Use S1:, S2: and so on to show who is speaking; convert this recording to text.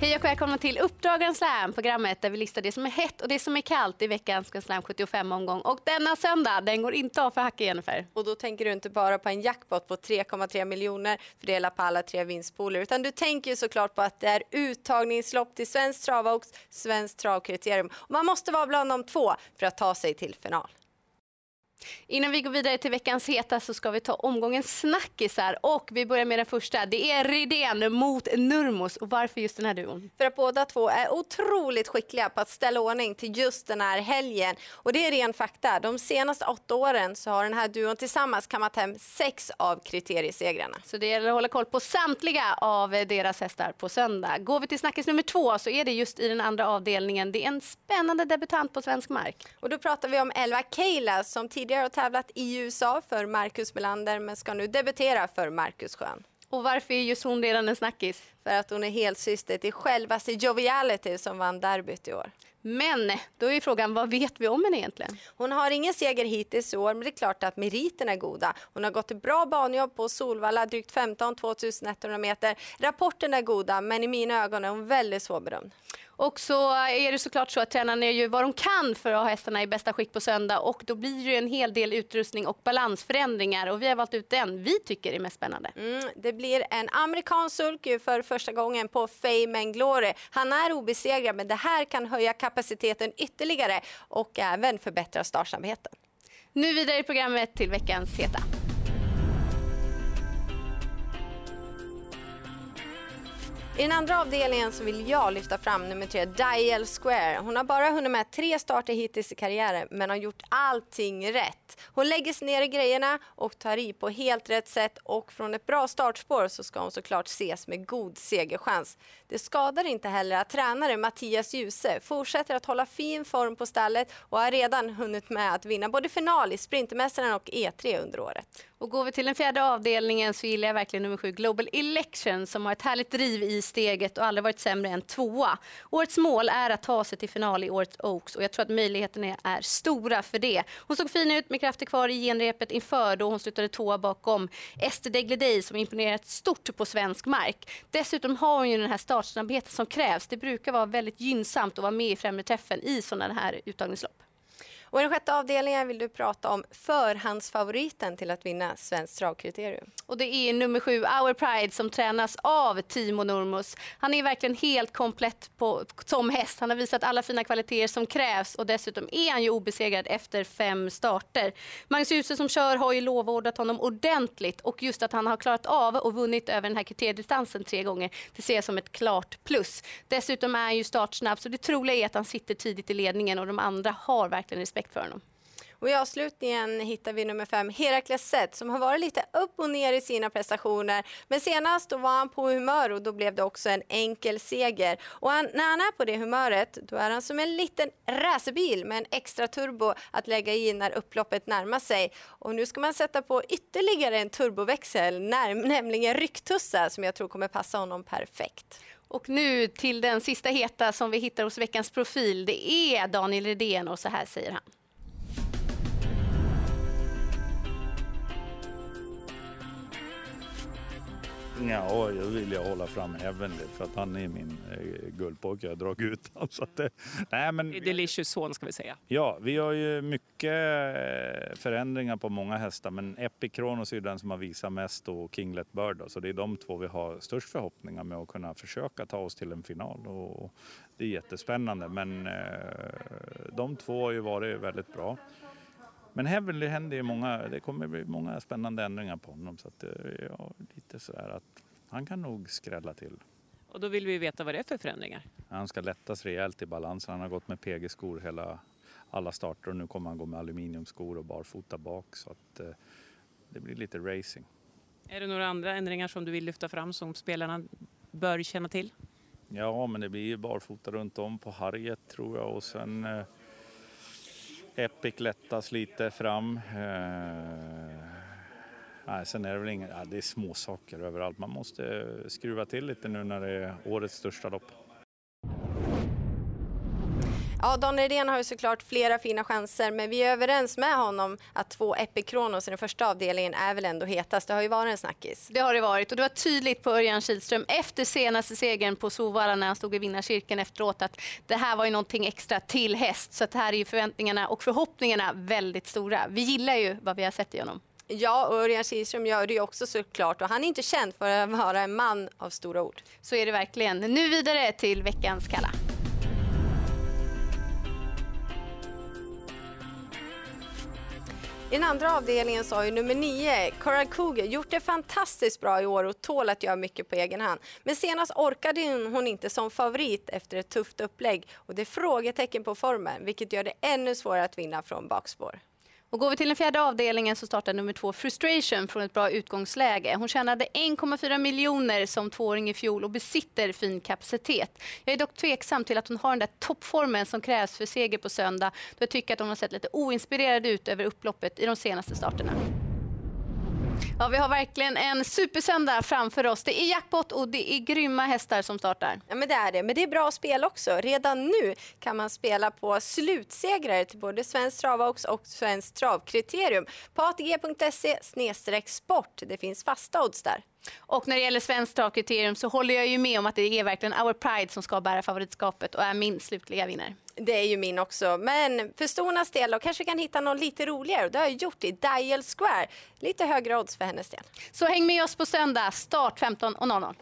S1: Hej och välkomna till Uppdrag Slam, programmet där vi listar det som är hett och det som är kallt i veckans Grand Slam 75-omgång. Och denna söndag, den går inte av för Hacke Jennifer.
S2: Och då tänker du inte bara på en jackpot på 3,3 miljoner fördelat på alla tre vinstpooler, utan du tänker ju såklart på att det är uttagningslopp till Svenskt Travaux, Svenskt Travkriterium. Och man måste vara bland de två för att ta sig till final.
S1: Innan vi går vidare till veckans heta så ska vi ta omgången snackisar och vi börjar med den första. Det är Rydén mot Nurmos och varför just den här duon?
S2: För att båda två är otroligt skickliga på att ställa ordning till just den här helgen. Och det är ren fakta. De senaste åtta åren så har den här duon tillsammans kammat hem sex av kriteriesegrarna.
S1: Så det gäller att hålla koll på samtliga av deras hästar på söndag. Går vi till snackis nummer två så är det just i den andra avdelningen. Det är en spännande debutant på svensk mark.
S2: Och då pratar vi om Elva Keila som tidigare tidigare har tävlat i USA för Marcus Melander men ska nu debutera för Marcus Schön.
S1: Och varför är just hon redan en snackis?
S2: För att hon är helsyster till självaste Joviality som vann derbyt i år.
S1: Men då är frågan, vad vet vi om henne egentligen?
S2: Hon har ingen seger hittills i år, men det är klart att meriterna är goda. Hon har gått ett bra banjobb på Solvalla, drygt 15 2100 meter. Rapporterna är goda, men i mina ögon är hon väldigt svårbedömd.
S1: Och så är det såklart så att tränarna gör vad de kan för att ha hästarna i bästa skick på söndag och då blir det en hel del utrustning och balansförändringar och vi har valt ut den vi tycker är mest spännande.
S2: Mm, det blir en amerikansk sulky för första gången på Fame and Glory. Han är obesegrad men det här kan höja kapaciteten ytterligare och även förbättra startsamheten.
S1: Nu vidare i programmet till veckans heta.
S2: I den andra avdelningen så vill jag lyfta fram nummer tre, Dial Square. Hon har bara hunnit med tre starter hittills i karriären men har gjort allting rätt. Hon lägger sig ner i grejerna och tar i på helt rätt sätt och från ett bra startspår så ska hon såklart ses med god segerchans. Det skadar inte heller att tränare Mattias Djuse fortsätter att hålla fin form på stallet och har redan hunnit med att vinna både final i Sprintermästaren och E3 under året.
S1: Och går vi till den fjärde avdelningen så gillar jag verkligen nummer sju Global Election som har ett härligt driv i steget och aldrig varit sämre än tvåa. Årets mål är att ta sig till final i årets Oaks och jag tror att möjligheterna är stora för det. Hon såg fin ut med krafter kvar i genrepet inför då hon slutade tvåa bakom Ester Degledey som imponerat stort på svensk mark. Dessutom har hon ju den här startsnabbheten som krävs. Det brukar vara väldigt gynnsamt att vara med i främre träffen i sådana här uttagningslopp.
S2: Och I den sjätte avdelningen vill du prata om förhandsfavoriten till att vinna Svenskt travkriterium.
S1: Och det är nummer sju, Our Pride, som tränas av Timo Nurmos. Han är verkligen helt komplett på, som häst. Han har visat alla fina kvaliteter som krävs och dessutom är han ju obesegrad efter fem starter. Magnus Djuse som kör har ju lovordat honom ordentligt och just att han har klarat av och vunnit över den här kriteriedistansen tre gånger, det ser jag som ett klart plus. Dessutom är han ju startsnabb så det troliga är att han sitter tidigt i ledningen och de andra har verkligen respekt respekt för honom.
S2: Och I avslutningen hittar vi nummer fem, Herakles Zet, som har varit lite upp och ner i sina prestationer. Men senast då var han på humör och då blev det också en enkel seger. Och han, när han är på det humöret, då är han som en liten racerbil med en extra turbo att lägga i när upploppet närmar sig. Och nu ska man sätta på ytterligare en turboväxel, nämligen rycktussa, som jag tror kommer passa honom perfekt.
S1: Och nu till den sista heta som vi hittar hos veckans profil. Det är Daniel Redén och så här säger han.
S3: Ja, jag vill jag hålla fram Heavenly för att han är min eh, guldpojke. Jag har dragit ut honom. Så att
S4: nej, men, Delicious son ska vi säga.
S3: Ja, vi har ju mycket eh, förändringar på många hästar men Epic Kronos är den som har visat mest och Kinglet Bird. Då, så det är de två vi har störst förhoppningar med att kunna försöka ta oss till en final. Och det är jättespännande men eh, de två har ju varit väldigt bra. Men Heavenly händer ju många, det kommer bli många spännande ändringar på honom. Så att, ja, lite sådär att han kan nog skrälla till.
S4: Och då vill vi veta vad det är för förändringar.
S3: Han ska lättas rejält i balansen. Han har gått med PG-skor hela alla starter och nu kommer han gå med aluminiumskor och barfota bak. Så att eh, det blir lite racing.
S4: Är det några andra ändringar som du vill lyfta fram som spelarna bör känna till?
S3: Ja, men det blir barfota runt om på Harriet tror jag och sen eh, Epic lättas lite fram. Eh, nej, sen är det väl inga, ja, det är små saker överallt. Man måste skruva till lite nu när det är årets största lopp.
S2: Ja, Dan Redén har ju såklart flera fina chanser, men vi är överens med honom att två Epic Kronos i den första avdelningen är väl ändå hetast. Det har ju varit en snackis.
S1: Det har det varit och det var tydligt på Örjan Kihlström efter senaste segern på Sovalla när han stod i vinnarcirkeln efteråt att det här var ju någonting extra till häst. Så att här är ju förväntningarna och förhoppningarna väldigt stora. Vi gillar ju vad vi har sett i honom.
S2: Ja, och Örjan Kihlström gör det ju också såklart och han är inte känd för att vara en man av stora ord.
S1: Så är det verkligen. Nu vidare till veckans Kalla.
S2: I den andra avdelningen så har ju nummer nio, Coral Cougar, gjort det fantastiskt bra i år och tål att göra mycket på egen hand. Men senast orkade hon inte som favorit efter ett tufft upplägg och det är frågetecken på formen vilket gör det ännu svårare att vinna från bakspår.
S1: Och går vi till den fjärde avdelningen så startar nummer två Frustration från ett bra utgångsläge. Hon tjänade 1,4 miljoner som tvååring i fjol och besitter fin kapacitet. Jag är dock tveksam till att hon har den där toppformen som krävs för seger på söndag. Då jag tycker att hon har sett lite oinspirerad ut över upploppet i de senaste starterna. Ja, vi har verkligen en supersöndag framför oss. Det är jackpot och det är grymma hästar som startar.
S2: Ja, men det är det. Men det är bra spel också. Redan nu kan man spela på slutsegrare till både Svensk Travaux och Svensk Travkriterium på atg.se sport. Det finns fasta odds där.
S1: Och när det gäller Svenskt Travkriterium så håller jag ju med om att det är verkligen Our Pride som ska bära favoritskapet och är min slutliga vinnare.
S2: Det är ju min också. Men för stornas del då kanske kan hitta någon lite roligare. Det har jag gjort i Dial Square. Lite högre odds för hennes del.
S1: Så häng med oss på söndag, start 15.00.